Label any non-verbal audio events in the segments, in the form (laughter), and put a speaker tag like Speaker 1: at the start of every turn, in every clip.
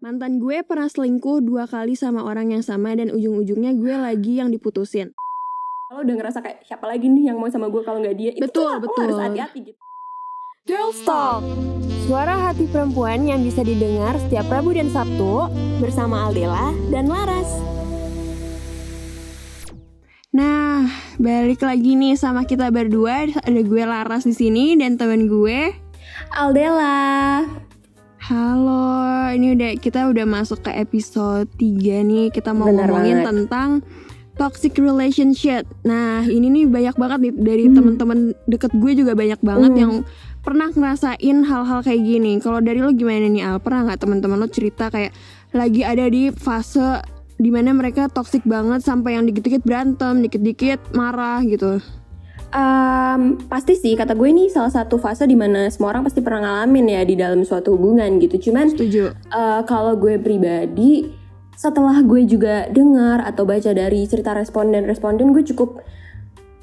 Speaker 1: Mantan gue pernah selingkuh dua kali sama orang yang sama dan ujung-ujungnya gue lagi yang diputusin.
Speaker 2: Kalau udah ngerasa kayak siapa lagi nih yang mau sama gue kalau nggak dia, itu
Speaker 1: Betul,
Speaker 2: tuh lo
Speaker 1: betul.
Speaker 2: harus hati-hati gitu.
Speaker 3: Girls Talk Suara hati perempuan yang bisa didengar setiap Rabu dan Sabtu Bersama Aldela dan Laras
Speaker 1: Nah, balik lagi nih sama kita berdua. Ada gue Laras di sini dan temen gue.
Speaker 2: Aldela.
Speaker 1: Halo, ini udah kita udah masuk ke episode 3 nih. Kita mau
Speaker 2: Bener
Speaker 1: ngomongin
Speaker 2: banget.
Speaker 1: tentang toxic relationship. Nah, ini nih banyak banget nih dari
Speaker 2: Hmm.
Speaker 1: temen-temen deket gue juga banyak banget
Speaker 2: Hmm.
Speaker 1: yang pernah ngerasain hal-hal kayak gini. Kalau dari lo gimana nih Al? Pernah nggak teman-teman lo cerita kayak lagi ada di fase di mana mereka toxic banget sampai yang dikit-dikit berantem, dikit-dikit marah gitu.
Speaker 2: Em, pasti sih kata gue ini salah satu fase di mana semua orang pasti pernah ngalamin ya di dalam suatu hubungan gitu. Cuman
Speaker 1: Setuju.
Speaker 2: eh, kalau gue pribadi setelah gue juga dengar atau baca dari cerita responden-responden gue cukup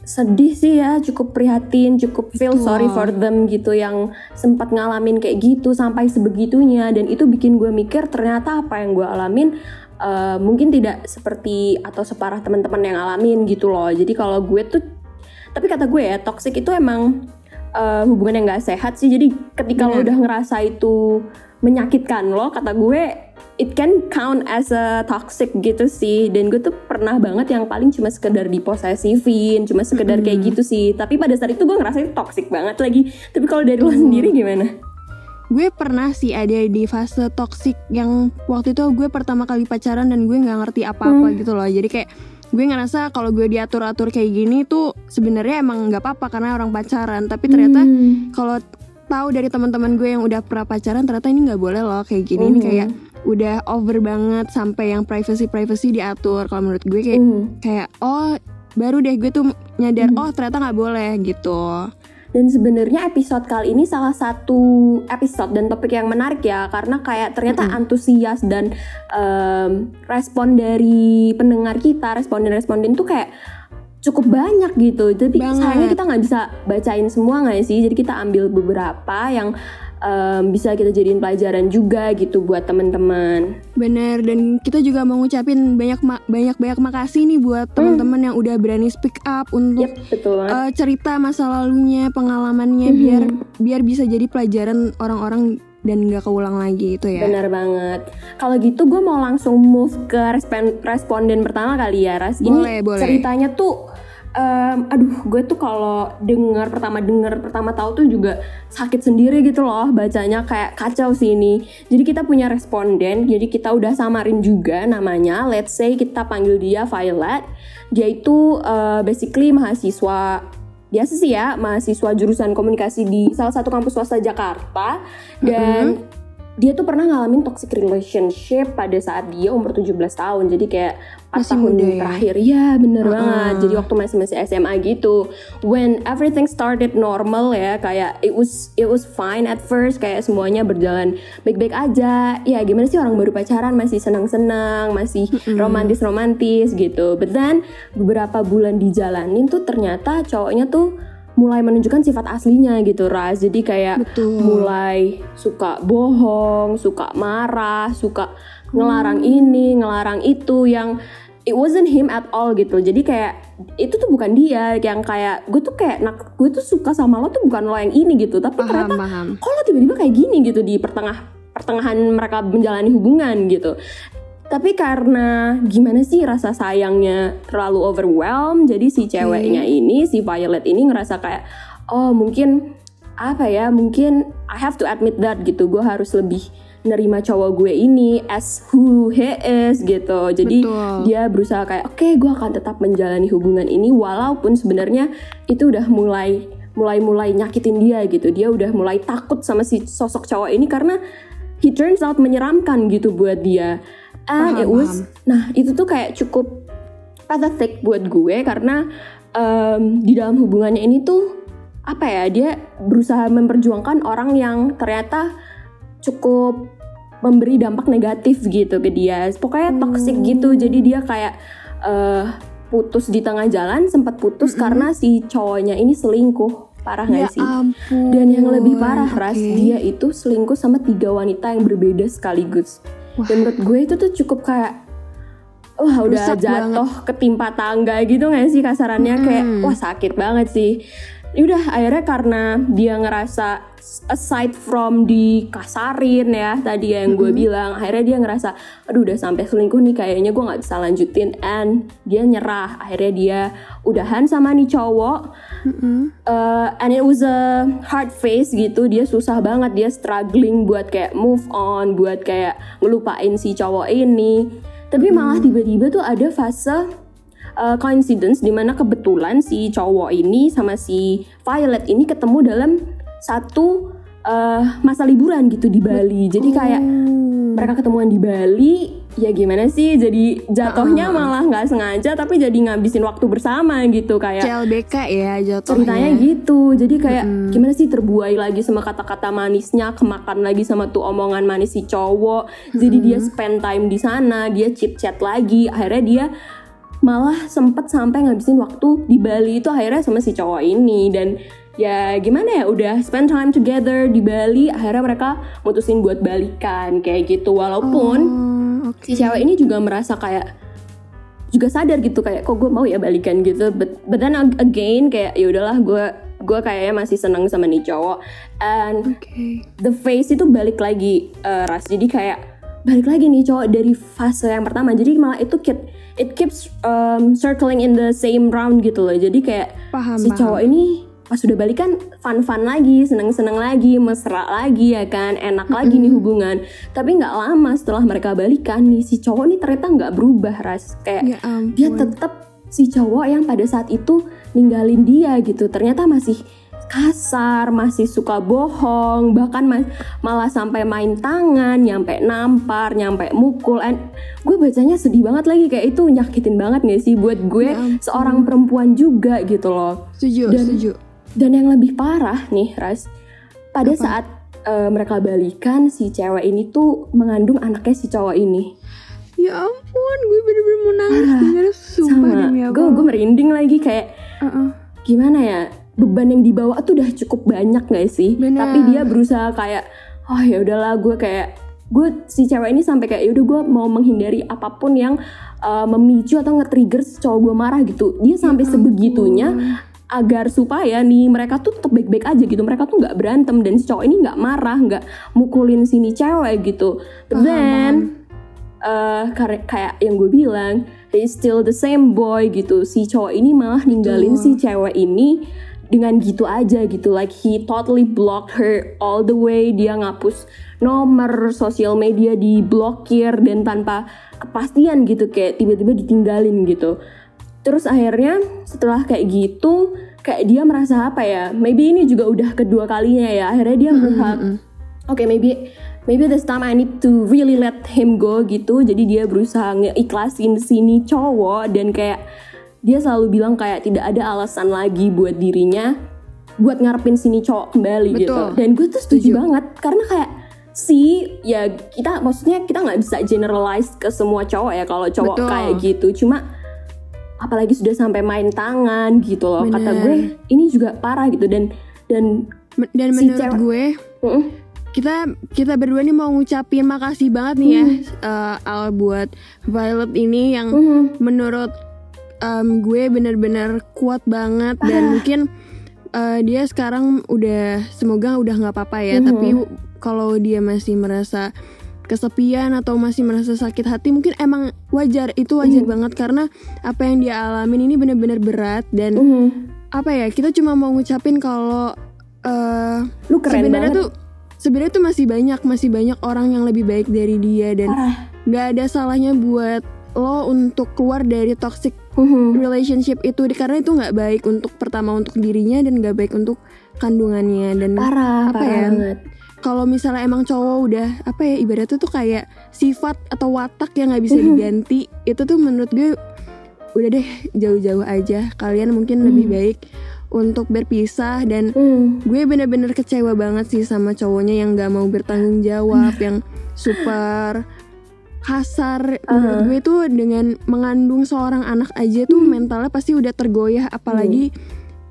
Speaker 2: sedih sih ya, cukup prihatin, cukup feel
Speaker 1: Betul.
Speaker 2: sorry for them gitu yang sempat ngalamin kayak gitu sampai sebegitunya dan itu bikin gue mikir ternyata apa yang gue alamin eh, mungkin tidak seperti atau separah teman-teman yang ngalamin gitu loh. Jadi kalau gue tuh tapi kata gue ya toxic itu emang eh, hubungan yang nggak sehat sih. Jadi ketika lo
Speaker 1: Bener.
Speaker 2: udah ngerasa itu menyakitkan lo, kata gue it can count as a toxic gitu sih. Dan gue tuh pernah banget yang paling cuma sekedar diposesifin, cuma sekedar kayak gitu sih. Tapi pada saat itu gue ngerasa itu toxic banget lagi. Tapi kalau dari lo sendiri gimana?
Speaker 1: Gue pernah sih ada di fase toxic yang waktu itu gue pertama kali pacaran dan gue nggak ngerti apa-apa
Speaker 2: Hmm.
Speaker 1: gitu loh. Jadi kayak gue ngerasa kalau gue diatur-atur kayak gini tuh sebenarnya emang nggak apa-apa karena orang pacaran. Tapi ternyata
Speaker 2: Hmm.
Speaker 1: kalau tahu dari teman-teman gue yang udah pernah pacaran ternyata ini nggak boleh loh kayak gini. Ini
Speaker 2: Mhm.
Speaker 1: kayak udah over banget sampai yang privacy privacy diatur. Kalau menurut gue kayak
Speaker 2: Hmm.
Speaker 1: kayak oh baru deh gue tuh nyadar
Speaker 2: Hmm.
Speaker 1: oh ternyata nggak boleh gitu.
Speaker 2: Dan sebenarnya episode kali ini salah satu episode dan topik yang menarik ya karena kayak ternyata
Speaker 1: Mm-mm.
Speaker 2: antusias dan em, respon dari pendengar kita, responden-responden tuh kayak cukup banyak gitu. Tapi
Speaker 1: Banget.
Speaker 2: sayangnya kita nggak bisa bacain semua nggak sih? Jadi kita ambil beberapa yang em, bisa kita jadiin pelajaran juga gitu buat teman-teman.
Speaker 1: Bener dan kita juga mau ngucapin banyak ma- banyak banyak makasih nih buat teman-teman yang udah berani speak up untuk
Speaker 2: Yep, betul
Speaker 1: eh, cerita masa lalunya, pengalamannya
Speaker 2: Mhm.
Speaker 1: biar biar bisa jadi pelajaran orang-orang dan nggak keulang lagi itu ya.
Speaker 2: Benar banget. Kalau gitu gue mau langsung move ke respon- responden pertama kali ya, Ras. Ini
Speaker 1: Boleh, boleh.
Speaker 2: ceritanya tuh, em, aduh, gue tuh kalau dengar pertama dengar pertama tahu tuh juga sakit sendiri gitu loh bacanya kayak kacau sih ini. Jadi kita punya responden, jadi kita udah samarin juga namanya. Let's say kita panggil dia Violet. Dia itu eh, basically mahasiswa biasa sih ya mahasiswa jurusan komunikasi di salah satu kampus swasta Jakarta dan dia tuh pernah ngalamin toxic relationship pada saat dia umur 17 tahun jadi kayak 4
Speaker 1: Masih
Speaker 2: tahun
Speaker 1: muda ya?
Speaker 2: terakhir. Ya bener
Speaker 1: Uh-uh.
Speaker 2: banget. Jadi waktu masih masih SMA gitu when everything started normal ya kayak it was it was fine at first kayak semuanya berjalan baik-baik aja. Ya gimana sih orang baru pacaran? Masih senang-senang masih romantis-romantis gitu. But then beberapa bulan dijalanin tuh ternyata cowoknya tuh mulai menunjukkan sifat aslinya gitu Ras. Jadi kayak
Speaker 1: Betul.
Speaker 2: mulai suka bohong, suka marah, suka ngelarang ini, ngelarang itu yang it wasn't him at all gitu. Jadi kayak itu tuh bukan dia yang kayak gue tuh kayak nak gue tuh suka sama lo tuh bukan lo yang ini gitu. Tapi
Speaker 1: Paham,
Speaker 2: ternyata
Speaker 1: paham.
Speaker 2: kok lo tiba-tiba kayak gini gitu di pertengah pertengahan mereka menjalani hubungan gitu. Tapi karena gimana sih rasa sayangnya terlalu overwhelmed, jadi si ceweknya ini, si Violet ini ngerasa kayak, oh mungkin apa ya, mungkin I have to admit that gitu, gue harus lebih nerima cowok gue ini as who he is gitu. Jadi
Speaker 1: Betul.
Speaker 2: dia berusaha kayak, oke gue akan tetap menjalani hubungan ini walaupun sebenarnya itu udah mulai mulai mulai nyakitin dia gitu. Dia udah mulai takut sama si sosok cowok ini karena he turns out menyeramkan gitu buat dia. And
Speaker 1: Paham,
Speaker 2: it was,
Speaker 1: paham.
Speaker 2: nah itu tuh kayak cukup pathetic buat gue karena em, di dalam hubungannya ini tuh apa ya dia berusaha memperjuangkan orang yang ternyata cukup memberi dampak negatif gitu ke dia. Pokoknya toxic gitu. Jadi dia kayak eh, putus di tengah jalan, sempat putus karena si cowoknya ini selingkuh. Parah
Speaker 1: Ya
Speaker 2: nggak sih?
Speaker 1: ampun.
Speaker 2: Dan yang lebih parah, Ras,
Speaker 1: Oke.
Speaker 2: dia itu selingkuh sama tiga wanita yang berbeda sekaligus. dan menurut gue itu tuh cukup kayak wah udah jatuh ketimpa tangga gitu gak sih kasarannya kayak wah sakit banget sih Ya udah akhirnya karena dia ngerasa aside from dikasarin ya tadi yang gue bilang akhirnya dia ngerasa aduh udah sampai selingkuh nih kayaknya gue nggak bisa lanjutin. And dia nyerah. Akhirnya dia udahan sama nih cowok. Uh, and it was a hard phase gitu. Dia susah banget. Dia struggling buat kayak move on buat kayak ngelupain si cowok ini. Tapi malah tiba-tiba tuh ada fase uh, coincidence di mana kebetulan si cowok ini sama si Violet ini ketemu dalam satu uh, masa liburan gitu di Bali. Jadi kayak mereka ketemuan di Bali ya gimana sih? Jadi jatuhnya malah nggak sengaja tapi jadi ngabisin waktu bersama gitu kayak
Speaker 1: CLBK ya jatuhnya.
Speaker 2: ceritanya gitu. Jadi kayak gimana sih terbuai lagi sama kata-kata manisnya kemakan lagi sama tuh omongan manis si cowok. Jadi dia spend time di sana dia chit chat lagi. Akhirnya dia malah sempet sampai ngabisin waktu di Bali itu akhirnya sama si cowok ini. Dan ya gimana ya udah spend time together di Bali akhirnya mereka mutusin buat balikan kayak gitu. Walaupun
Speaker 1: Oh, oke.
Speaker 2: si cewek ini juga merasa kayak juga sadar gitu kayak kok gue mau ya balikan? gitu. But, but then ag- again kayak ya udahlah gue gue kayaknya masih seneng sama nih cowok. And
Speaker 1: Oke.
Speaker 2: the face itu balik lagi eh, ras. Jadi kayak balik lagi nih cowok dari fase yang pertama. Jadi malah itu keep, it keeps um, circling in the same round gitu loh. Jadi kayak
Speaker 1: Paham,
Speaker 2: si
Speaker 1: paham.
Speaker 2: cowok ini pas udah balikan fun-fun lagi seneng-seneng lagi mesra lagi ya kan? Enak lagi nih hubungan. Tapi nggak lama setelah mereka balikan nih si cowok nih ternyata nggak berubah ras. Kayak
Speaker 1: Ya ampun.
Speaker 2: dia tetap si cowok yang pada saat itu ninggalin dia gitu. Ternyata masih kasar masih suka bohong bahkan ma- malah sampai main tangan nyampe nampar nyampe mukul and gue bacanya sedih banget lagi kayak itu nyakitin banget gak sih buat gue
Speaker 1: Ya
Speaker 2: seorang perempuan juga gitu loh.
Speaker 1: Setuju,
Speaker 2: Dan-
Speaker 1: setuju.
Speaker 2: dan yang lebih parah nih Ras pada saat eh, mereka balikan si cewek ini tuh mengandung anaknya si cowok ini.
Speaker 1: Ya ampun, gue bener-bener mau nangis denger sumpah
Speaker 2: sama.
Speaker 1: demi
Speaker 2: gue gue merinding lagi kayak
Speaker 1: Uh-uh.
Speaker 2: gimana ya beban yang dibawa tuh udah cukup banyak gak sih?
Speaker 1: Bener.
Speaker 2: tapi dia berusaha kayak oh ya udahlah gue kayak gue si cewek ini sampai kayak yaudah gue mau menghindari apa pun yang uh, memicu atau nge-trigger cowok gue marah gitu. Dia sampai sebegitunya agar supaya nih mereka tuh tetap baik-baik aja gitu. Mereka tuh nggak berantem dan si cowok ini nggak marah nggak mukulin sini cewek gitu. But
Speaker 1: Paham,
Speaker 2: then kare- kayak yang gue bilang he's still the same boy gitu. Si cowok ini malah ninggalin si cewek ini dengan gitu aja gitu. Like he totally blocked her all the way. Dia ngapus nomor sosial media diblokir dan tanpa kepastian gitu. Kayak tiba-tiba ditinggalin gitu. Terus akhirnya setelah kayak gitu kayak dia merasa apa ya maybe ini juga udah kedua kalinya ya. Akhirnya dia merasa oke maybe maybe this time I need to really let him go gitu. Jadi dia berusaha ngeikhlasin sini cowok dan kayak dia selalu bilang kayak tidak ada alasan lagi buat dirinya buat ngarepin sini cowok kembali gitu
Speaker 1: Betul.
Speaker 2: dan gue tuh setuju
Speaker 1: Setuju.
Speaker 2: banget karena kayak si ya kita maksudnya kita nggak bisa generalize ke semua cowok ya kalau cowok
Speaker 1: Betul.
Speaker 2: kayak gitu cuma apalagi sudah sampai main tangan gitu loh kata
Speaker 1: Bener.
Speaker 2: gue ini juga parah gitu dan dan
Speaker 1: Dan
Speaker 2: Si
Speaker 1: menurut
Speaker 2: cewek-
Speaker 1: gue
Speaker 2: mm,
Speaker 1: kita kita berdua nih mau ngucapin makasih banget nih ya eh, Al buat Violet ini yang
Speaker 2: mm,
Speaker 1: menurut em, gue bener-bener kuat banget dan (laughs) mungkin eh, dia sekarang udah semoga udah nggak apa-apa ya
Speaker 2: Mhm.
Speaker 1: tapi kalau dia masih merasa kesepian atau masih merasa sakit hati mungkin emang wajar itu wajar
Speaker 2: Mhm.
Speaker 1: banget karena apa yang dia alamin ini bener-bener berat dan
Speaker 2: mm.
Speaker 1: apa ya kita cuma mau ngucapin kalau eh
Speaker 2: lu keren
Speaker 1: sebenarnya
Speaker 2: banget
Speaker 1: tuh sebenarnya tuh masih banyak masih banyak orang yang lebih baik dari dia dan nggak ada salahnya buat lo untuk keluar dari toxic
Speaker 2: Mhm.
Speaker 1: relationship itu karena itu nggak baik untuk pertama untuk dirinya dan nggak baik untuk kandungannya dan
Speaker 2: parah
Speaker 1: apa
Speaker 2: parah
Speaker 1: ya?
Speaker 2: banget
Speaker 1: kalau misalnya emang cowok udah apa ya ibaratnya tuh kayak sifat atau watak yang nggak bisa
Speaker 2: Mhm.
Speaker 1: diganti itu tuh menurut gue udah deh jauh-jauh aja kalian mungkin lebih
Speaker 2: Mhm.
Speaker 1: baik untuk berpisah dan
Speaker 2: Mm.
Speaker 1: gue bener-bener kecewa banget sih sama cowoknya yang nggak mau bertanggung jawab (laughs) yang super kasar menurut
Speaker 2: Uh-huh.
Speaker 1: gue tuh dengan mengandung seorang anak aja tuh
Speaker 2: Hmm.
Speaker 1: mentalnya pasti udah tergoyah apalagi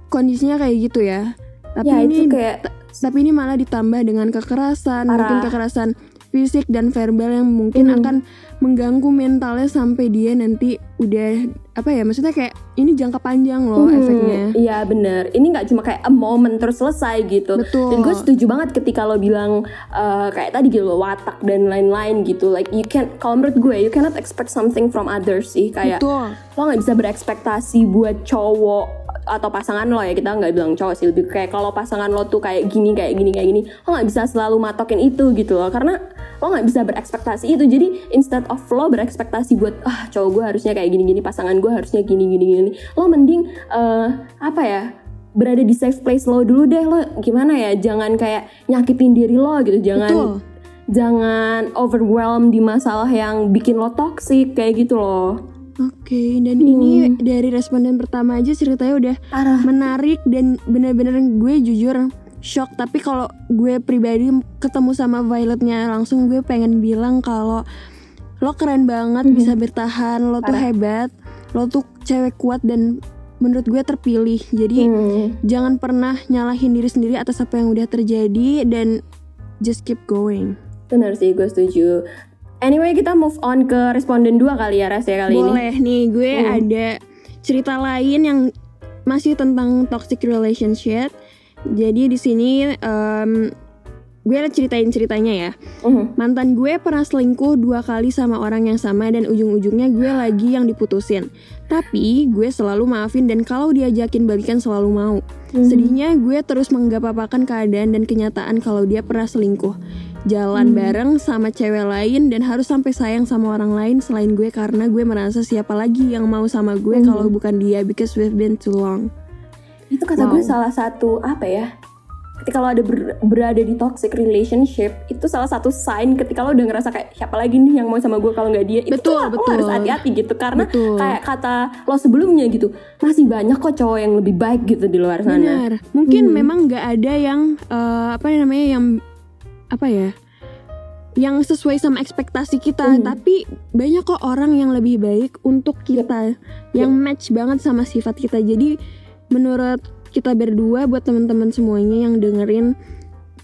Speaker 1: kondisinya kayak gitu ya tapi
Speaker 2: ya
Speaker 1: ini
Speaker 2: itu kayak
Speaker 1: tapi ini malah ditambah dengan kekerasan
Speaker 2: Parah.
Speaker 1: mungkin kekerasan fisik dan verbal yang mungkin
Speaker 2: Hmm.
Speaker 1: akan mengganggu mentalnya sampai dia nanti udah apa ya maksudnya kayak ini jangka panjang loh
Speaker 2: Hmm,
Speaker 1: efeknya
Speaker 2: Iya bener. Ini nggak cuma kayak a moment terus selesai gitu.
Speaker 1: Betul.
Speaker 2: Dan gue setuju banget ketika lo bilang eh, kayak tadi gitu watak dan lain-lain gitu. Like you can, kalau menurut gue you cannot expect something from others sih. Kayak
Speaker 1: betul
Speaker 2: lo nggak bisa berekspektasi buat cowok atau pasangan lo ya kita nggak bilang cowok sih lebih kayak kalau pasangan lo tuh kayak gini kayak gini kayak gini lo nggak bisa selalu matokin itu gitu loh karena lo nggak bisa berekspektasi itu. Jadi instead of lo berekspektasi buat ah cowok gue harusnya kayak gini gini pasangan gue harusnya gini gini gini lo mending eh, apa ya berada di safe place lo dulu deh. Lo gimana ya jangan kayak nyakitin diri lo gitu. Jangan
Speaker 1: betul.
Speaker 2: jangan overwhelm di masalah yang bikin lo toxic kayak gitu loh
Speaker 1: Oke, dan
Speaker 2: Hmm.
Speaker 1: ini dari responden pertama aja ceritanya udah
Speaker 2: parah.
Speaker 1: menarik dan bener-bener gue jujur shock. Tapi kalau gue pribadi ketemu sama Violetnya langsung gue pengen bilang kalau lo keren banget bisa bertahan, lo tuh
Speaker 2: Hmm. Parah.
Speaker 1: hebat, lo tuh cewek kuat dan menurut gue terpilih. Jadi
Speaker 2: Hmm.
Speaker 1: jangan pernah nyalahin diri sendiri atas apa yang udah terjadi dan just keep going.
Speaker 2: Benar sih, gue setuju. Anyway, kita move on ke responden dua kali ya, Res ya kali ini.
Speaker 1: Boleh nih, gue
Speaker 2: Hmm.
Speaker 1: ada cerita lain yang masih tentang toxic relationship. Jadi di sini em, gue ceritain ceritanya ya.
Speaker 2: Mhm.
Speaker 1: Mantan gue pernah selingkuh dua kali sama orang yang sama dan ujung-ujungnya gue lagi yang diputusin. Tapi gue selalu maafin dan kalau diajakin balikan selalu mau.
Speaker 2: Hmm.
Speaker 1: Sedihnya gue terus menggapapakan keadaan dan kenyataan kalau dia pernah selingkuh. Jalan bareng sama cewek lain dan harus sampai sayang sama orang lain selain gue karena gue merasa siapa lagi yang mau sama gue kalau bukan dia because we've been too long.
Speaker 2: Itu kata
Speaker 1: Wow.
Speaker 2: gue salah satu apa ya? Ketika lo ada ber- berada di toxic relationship, itu salah satu sign ketika lo udah ngerasa kayak siapa lagi nih yang mau sama gue kalau nggak dia. Itu
Speaker 1: Betul,
Speaker 2: tuh lo harus hati-hati gitu karena
Speaker 1: Betul.
Speaker 2: kayak kata lo sebelumnya gitu, masih banyak kok cowok yang lebih baik gitu di luar sana.
Speaker 1: Benar. Mungkin
Speaker 2: Hmm.
Speaker 1: memang nggak ada yang eh, apa namanya yang apa ya? Yang sesuai sama ekspektasi kita,
Speaker 2: Hmm.
Speaker 1: tapi banyak kok orang yang lebih baik untuk kita, yang match banget sama sifat kita. Jadi menurut kita berdua buat teman-teman semuanya yang dengerin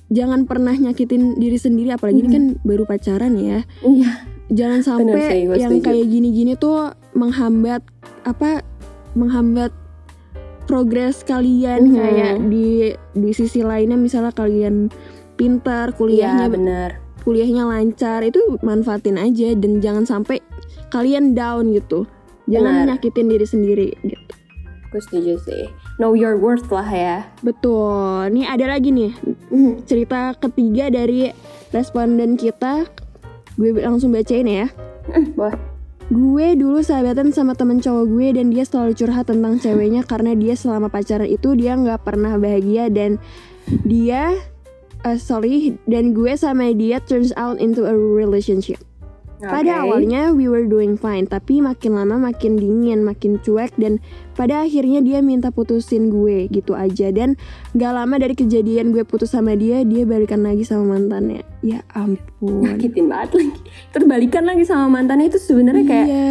Speaker 1: jangan pernah nyakitin diri sendiri apalagi ini kan baru pacaran ya.
Speaker 2: Iya.
Speaker 1: Jangan sampai yang kayak gini-gini tuh menghambat apa menghambat progres kalian
Speaker 2: Mhm.
Speaker 1: kayak di di sisi lainnya misalnya kalian pintar
Speaker 2: Iya,
Speaker 1: kuliahnya
Speaker 2: benar.
Speaker 1: kuliahnya lancar itu manfaatin aja dan jangan sampai kalian down gitu jangan
Speaker 2: Benar.
Speaker 1: nyakitin diri sendiri gitu
Speaker 2: Gue setuju sih. Know your worth lah ya.
Speaker 1: betul nih ada lagi nih
Speaker 2: Mhm.
Speaker 1: cerita ketiga dari responden kita gue langsung bacain ya
Speaker 2: Mm, Boleh.
Speaker 1: Gue dulu sahabatan sama temen cowok gue dan dia selalu curhat tentang ceweknya karena dia selama pacaran itu dia nggak pernah bahagia dan dia uh, sorry dan gue sama dia turns out into a relationship. Pada
Speaker 2: Oke.
Speaker 1: awalnya we were doing fine tapi makin lama makin dingin, makin cuek dan pada akhirnya dia minta putusin gue gitu aja dan gak lama dari kejadian gue putus sama dia dia balikan lagi sama mantannya. Ya ampun.
Speaker 2: nyakitin banget lagi. Terus balikan lagi sama mantannya itu sebenarnya kayak
Speaker 1: Iya.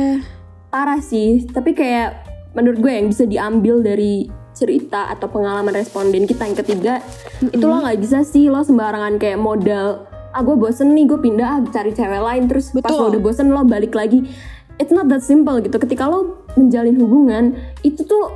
Speaker 2: parah sih tapi kayak menurut gue yang bisa diambil dari cerita atau pengalaman responden kita yang ketiga itu lo nggak bisa sih lo sembarangan kayak modal ah gue bosen nih gue pindah ah, cari cewek lain. Terus pas
Speaker 1: Betul.
Speaker 2: lo udah bosen lo balik lagi. It's not that simple gitu. Ketika lo menjalin hubungan itu tuh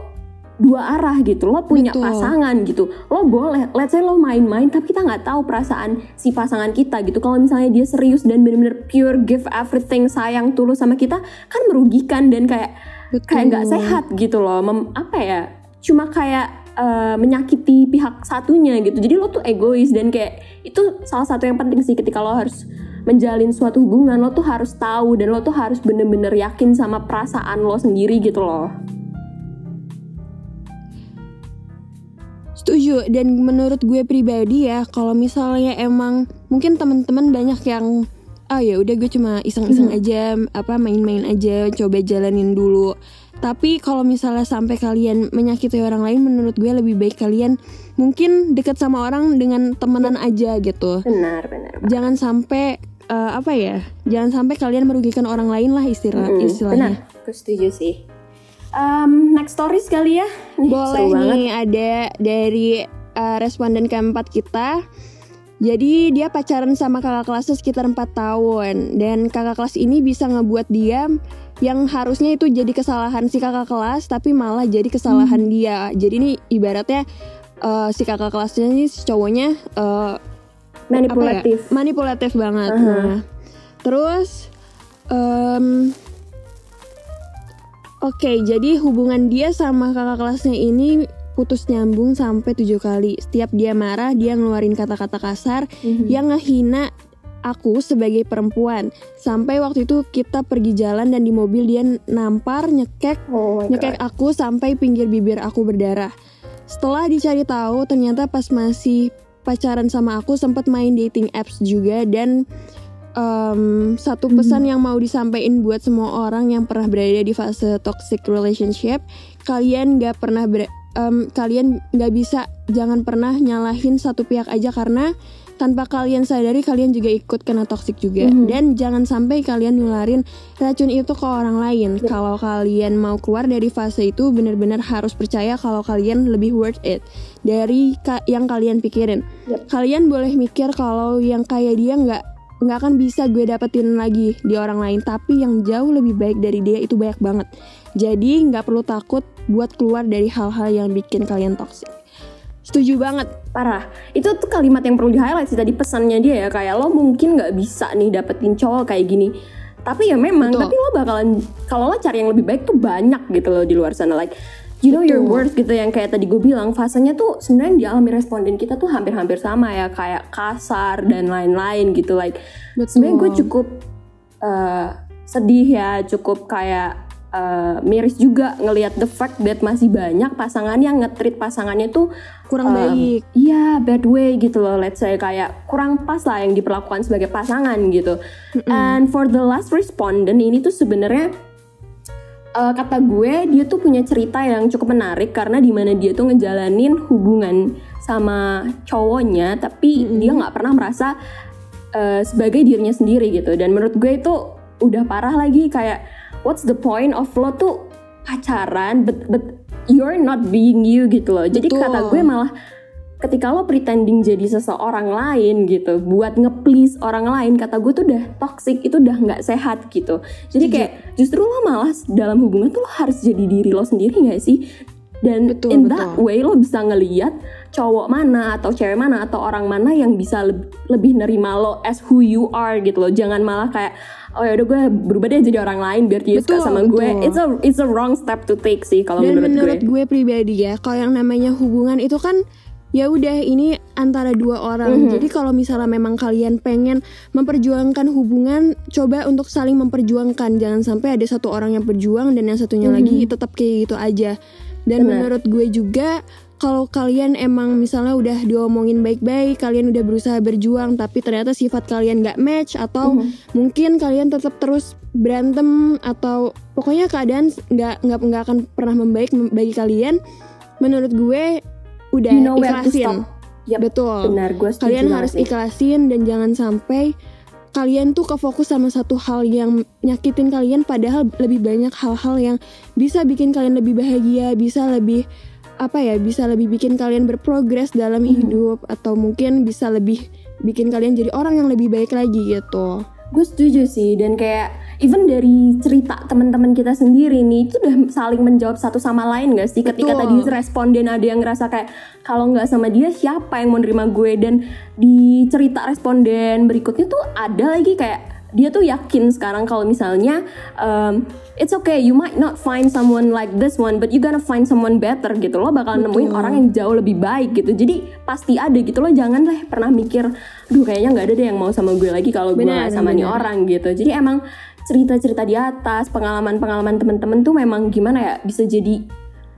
Speaker 2: dua arah gitu. Lo punya
Speaker 1: Betul.
Speaker 2: pasangan gitu. Lo boleh let's say lo main-main tapi kita nggak tahu perasaan si pasangan kita gitu. Kalau misalnya dia serius dan bener-bener pure give everything sayang tulus sama kita kan merugikan dan kayak
Speaker 1: Betul.
Speaker 2: kayak nggak sehat gitu loh. Mem- apa ya? Cuma kayak eh, menyakiti pihak satunya gitu. Jadi lo tuh egois dan kayak itu salah satu yang penting sih ketika lo harus menjalin suatu hubungan lo tuh harus tahu dan lo tuh harus bener-bener yakin sama perasaan lo sendiri gitu loh.
Speaker 1: Setuju. Dan menurut gue pribadi ya kalau misalnya emang mungkin teman-teman banyak yang ah ya udah gue cuma iseng-iseng aja apa main-main aja coba jalanin dulu. Tapi kalau misalnya sampai kalian menyakiti orang lain menurut gue lebih baik kalian mungkin deket sama orang dengan temenan aja gitu.
Speaker 2: benar benar.
Speaker 1: Jangan sampai eh, apa ya? Jangan sampai kalian merugikan orang lain lah istilah
Speaker 2: Mm,
Speaker 1: istilahnya.
Speaker 2: benar aku setuju sih Um, next story sekali ya
Speaker 1: Boleh nih ada dari uh, responden keempat kita. Jadi dia pacaran sama kakak kelasnya sekitar 4 tahun dan kakak kelas ini bisa ngebuat dia yang harusnya itu jadi kesalahan si kakak kelas tapi malah jadi kesalahan dia. Jadi ini ibaratnya uh, si kakak kelasnya ini si cowoknya uh,
Speaker 2: manipulatif.
Speaker 1: ya? manipulatif banget.
Speaker 2: Uh-huh.
Speaker 1: Nah, terus em, Oke, jadi hubungan dia sama kakak kelasnya ini putus nyambung sampai tujuh kali. Setiap dia marah, dia ngeluarin kata-kata kasar
Speaker 2: Mhm.
Speaker 1: yang ngehina aku sebagai perempuan. Sampai waktu itu kita pergi jalan dan di mobil dia nampar, nyekek,
Speaker 2: Oh
Speaker 1: nyekek
Speaker 2: God.
Speaker 1: aku sampai pinggir bibir aku berdarah. Setelah dicari tahu, ternyata pas masih pacaran sama aku sempat main dating apps juga dan em, satu pesan yang mau disampaikan buat semua orang yang pernah berada di fase toxic relationship, kalian gak pernah ber- em, kalian gak bisa jangan pernah nyalahin satu pihak aja karena tanpa kalian sadari kalian juga ikut kena toxic juga
Speaker 2: Mhm.
Speaker 1: dan jangan sampai kalian nularin racun itu ke orang lain. Kalau kalian mau keluar dari fase itu benar-benar harus percaya kalau kalian lebih worth it dari ka- yang kalian pikirin.
Speaker 2: Yep.
Speaker 1: Kalian boleh mikir kalau yang kayak dia nggak nggak akan bisa gue dapetin lagi di orang lain, tapi yang jauh lebih baik dari dia itu banyak banget. Jadi nggak perlu takut buat keluar dari hal-hal yang bikin kalian toxic. Setuju banget.
Speaker 2: parah itu tuh kalimat yang perlu di highlight sih tadi pesannya dia ya kayak lo mungkin nggak bisa nih dapetin cowok kayak gini tapi ya memang
Speaker 1: Betul.
Speaker 2: tapi lo bakalan kalau lo cari yang lebih baik tuh banyak gitu loh di luar sana like you know your worth gitu yang kayak tadi gue bilang fasenya tuh sebenarnya yang dialami responden kita tuh hampir-hampir sama ya kayak kasar dan lain-lain gitu like sebenarnya gue cukup eh, sedih ya cukup kayak eh, miris juga ngelihat the fact that masih banyak pasangan yang nge-treat pasangannya tuh
Speaker 1: kurang
Speaker 2: um,
Speaker 1: baik.
Speaker 2: Iya, bad way gitu loh. Let's say kayak kurang pas lah yang diperlakukan sebagai pasangan gitu. And for the last respondent ini tuh sebenarnya eh, kata gue dia tuh punya cerita yang cukup menarik karena di mana dia tuh ngejalanin hubungan sama cowoknya, tapi dia nggak pernah merasa eh, sebagai dirinya sendiri gitu. Dan menurut gue itu udah parah lagi kayak what's the point of lo tuh pacaran but but you're not being you gitu loh. Jadi
Speaker 1: Betul.
Speaker 2: kata gue malah ketika lo pretending jadi seseorang lain gitu buat nge-please orang lain kata gue tuh udah toxic itu udah nggak sehat gitu jadi kayak justru lo malah dalam hubungan tuh lo harus jadi diri lo sendiri nggak sih dan
Speaker 1: Betul,
Speaker 2: in
Speaker 1: betul.
Speaker 2: that way lo bisa ngeliat cowok mana atau cewek mana atau orang mana yang bisa leb- lebih nerima lo as who you are gitu loh jangan malah kayak oh ya udah gue berubah deh jadi orang lain biar dia suka
Speaker 1: Betul,
Speaker 2: sama gue
Speaker 1: betul.
Speaker 2: it's a it's a wrong step to take sih kalau menurut,
Speaker 1: menurut
Speaker 2: gue
Speaker 1: gue pribadi ya, kalau yang namanya hubungan itu kan ya udah ini antara dua orang.
Speaker 2: Mhm.
Speaker 1: Jadi kalau misalnya memang kalian pengen memperjuangkan hubungan, coba untuk saling memperjuangkan. Jangan sampai ada satu orang yang berjuang dan yang satunya
Speaker 2: Mhm.
Speaker 1: lagi tetap kayak gitu aja. Dan
Speaker 2: Benar.
Speaker 1: menurut gue juga kalau kalian emang misalnya udah diomongin baik-baik, kalian udah berusaha berjuang, tapi ternyata sifat kalian gak match atau
Speaker 2: Mhm.
Speaker 1: mungkin kalian tetap terus berantem atau pokoknya keadaan nggak nggak nggak akan pernah membaik mem- bagi kalian. Menurut gue udah
Speaker 2: You know
Speaker 1: ikhlasin.
Speaker 2: Yap,
Speaker 1: Betul.
Speaker 2: benar gue
Speaker 1: Kalian harus ikhlasin dan jangan sampai kalian tuh kefokus sama satu hal yang nyakitin kalian padahal lebih banyak hal-hal yang bisa bikin kalian lebih bahagia, bisa lebih apa ya, bisa lebih bikin kalian berprogres dalam
Speaker 2: Mhm.
Speaker 1: hidup atau mungkin bisa lebih bikin kalian jadi orang yang lebih baik lagi gitu.
Speaker 2: Gue setuju sih dan kayak even dari cerita teman-teman kita sendiri nih itu udah saling menjawab satu sama lain gak sih ketika
Speaker 1: Betul.
Speaker 2: tadi responden ada yang ngerasa kayak kalau nggak sama dia siapa yang mau nerima gue dan di cerita responden berikutnya tuh ada lagi kayak dia tuh yakin sekarang kalau misalnya um, it's okay you might not find someone like this one but you gonna find someone better gitu lo bakal nemuin
Speaker 1: Betul.
Speaker 2: orang yang jauh lebih baik gitu. Jadi pasti ada gitu lo jangan deh pernah mikir duh kayaknya nggak ada deh yang mau sama gue lagi kalau gue nggak sama nih orang gitu. Jadi emang cerita-cerita di atas pengalaman-pengalaman temen-temen tuh memang gimana ya bisa jadi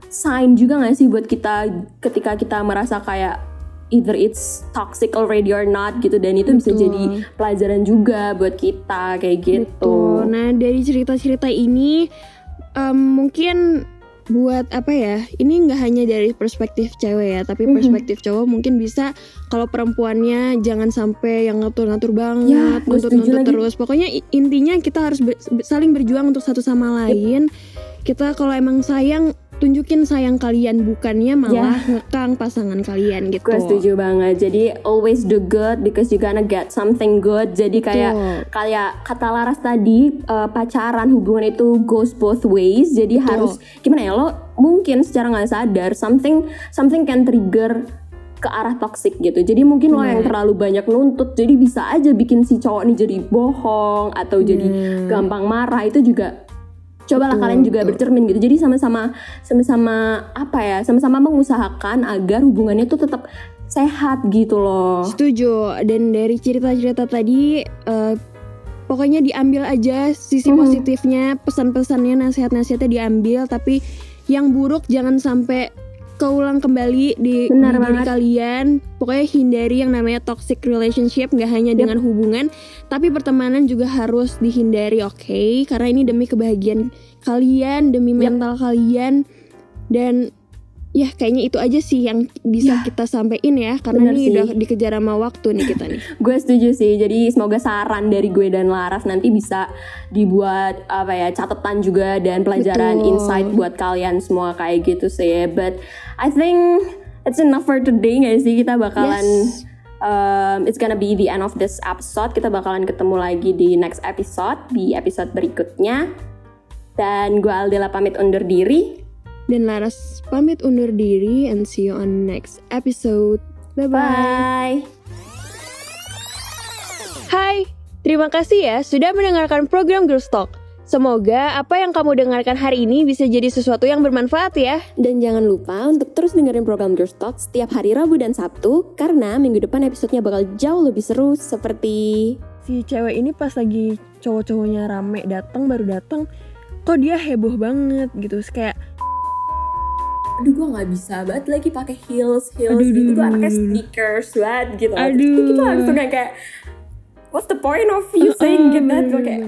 Speaker 2: sign juga nggak sih buat kita ketika kita merasa kayak either it's toxic already or not gitu dan itu bisa
Speaker 1: Betul.
Speaker 2: jadi pelajaran juga buat kita kayak gitu.
Speaker 1: Betul. Nah dari cerita-cerita ini em, mungkin buat apa ya? Ini nggak hanya dari perspektif cewek ya, tapi
Speaker 2: Mhm.
Speaker 1: perspektif cowok mungkin bisa kalau perempuannya jangan sampai yang ngatur-ngatur
Speaker 2: Ya,
Speaker 1: banget,
Speaker 2: setuju
Speaker 1: nuntut-nuntut
Speaker 2: lagi.
Speaker 1: terus. Pokoknya intinya kita harus ber- saling berjuang untuk satu sama lain. Kita kalau emang sayang tunjukin sayang kalian bukannya malah ngekang pasangan kalian gitu.
Speaker 2: Gue setuju banget. Jadi always do good because you gonna get something good. Jadi kayak
Speaker 1: Betul.
Speaker 2: kayak kata Laras tadi uh, pacaran hubungan itu goes both ways. Jadi harus gimana ya lo mungkin secara nggak sadar something something can trigger ke arah toxic gitu. Jadi mungkin lo yang terlalu banyak nuntut, jadi bisa aja bikin si cowok nih jadi bohong atau jadi gampang marah. Itu juga cobalah
Speaker 1: Betul,
Speaker 2: kalian juga
Speaker 1: betul.
Speaker 2: bercermin gitu. Jadi sama-sama sama-sama apa ya? Sama-sama mengusahakan agar hubungannya tuh tetap sehat gitu loh.
Speaker 1: Setuju. Dan dari cerita-cerita tadi eh, pokoknya diambil aja sisi positifnya, pesan-pesannya, nasihat-nasihatnya diambil tapi yang buruk jangan sampai keulang kembali di,
Speaker 2: Benar
Speaker 1: di diri
Speaker 2: banget.
Speaker 1: kalian. Pokoknya hindari yang namanya toxic relationship nggak hanya dengan hubungan, tapi pertemanan juga harus dihindari, oke? Karena ini demi kebahagiaan kalian, demi
Speaker 2: Yap.
Speaker 1: mental kalian dan ya kayaknya itu aja sih yang bisa
Speaker 2: Ya.
Speaker 1: kita sampein ya karena
Speaker 2: Bener
Speaker 1: ini
Speaker 2: sih.
Speaker 1: udah dikejar sama waktu nih kita nih. (laughs)
Speaker 2: Gue setuju sih. Jadi semoga saran dari gue dan Laras nanti bisa dibuat apa ya catatan juga dan pelajaran
Speaker 1: Betul.
Speaker 2: insight buat kalian semua kayak gitu sih. But I think it's enough for today nggak sih kita bakalan
Speaker 1: Yes.
Speaker 2: um, it's gonna be the end of this episode. Kita bakalan ketemu lagi di next episode di episode berikutnya. Dan gue Aldela pamit undur diri.
Speaker 1: Dan Laras pamit undur diri and see you on next episode. Bye bye.
Speaker 2: Bye.
Speaker 3: Hai, terima kasih ya sudah mendengarkan program Girls Talk. Semoga apa yang kamu dengarkan hari ini bisa jadi sesuatu yang bermanfaat ya.
Speaker 2: Dan jangan lupa untuk terus dengerin program Girls Talk setiap hari Rabu dan Sabtu karena minggu depan episodenya bakal jauh lebih seru seperti
Speaker 1: Si cewek ini pas lagi cowok-cowoknya rame datang baru datang, kok dia heboh banget gitu. Terus Kayak
Speaker 2: aduh gue nggak bisa banget lagi pakai heels heels
Speaker 1: Aduh,
Speaker 2: gitu tuh anaknya sneakers banget gitu
Speaker 1: Aduh.
Speaker 2: Terus kita langsung kayak kayak what's the point of you saying
Speaker 1: "Ah,
Speaker 2: gitu Gue kayak.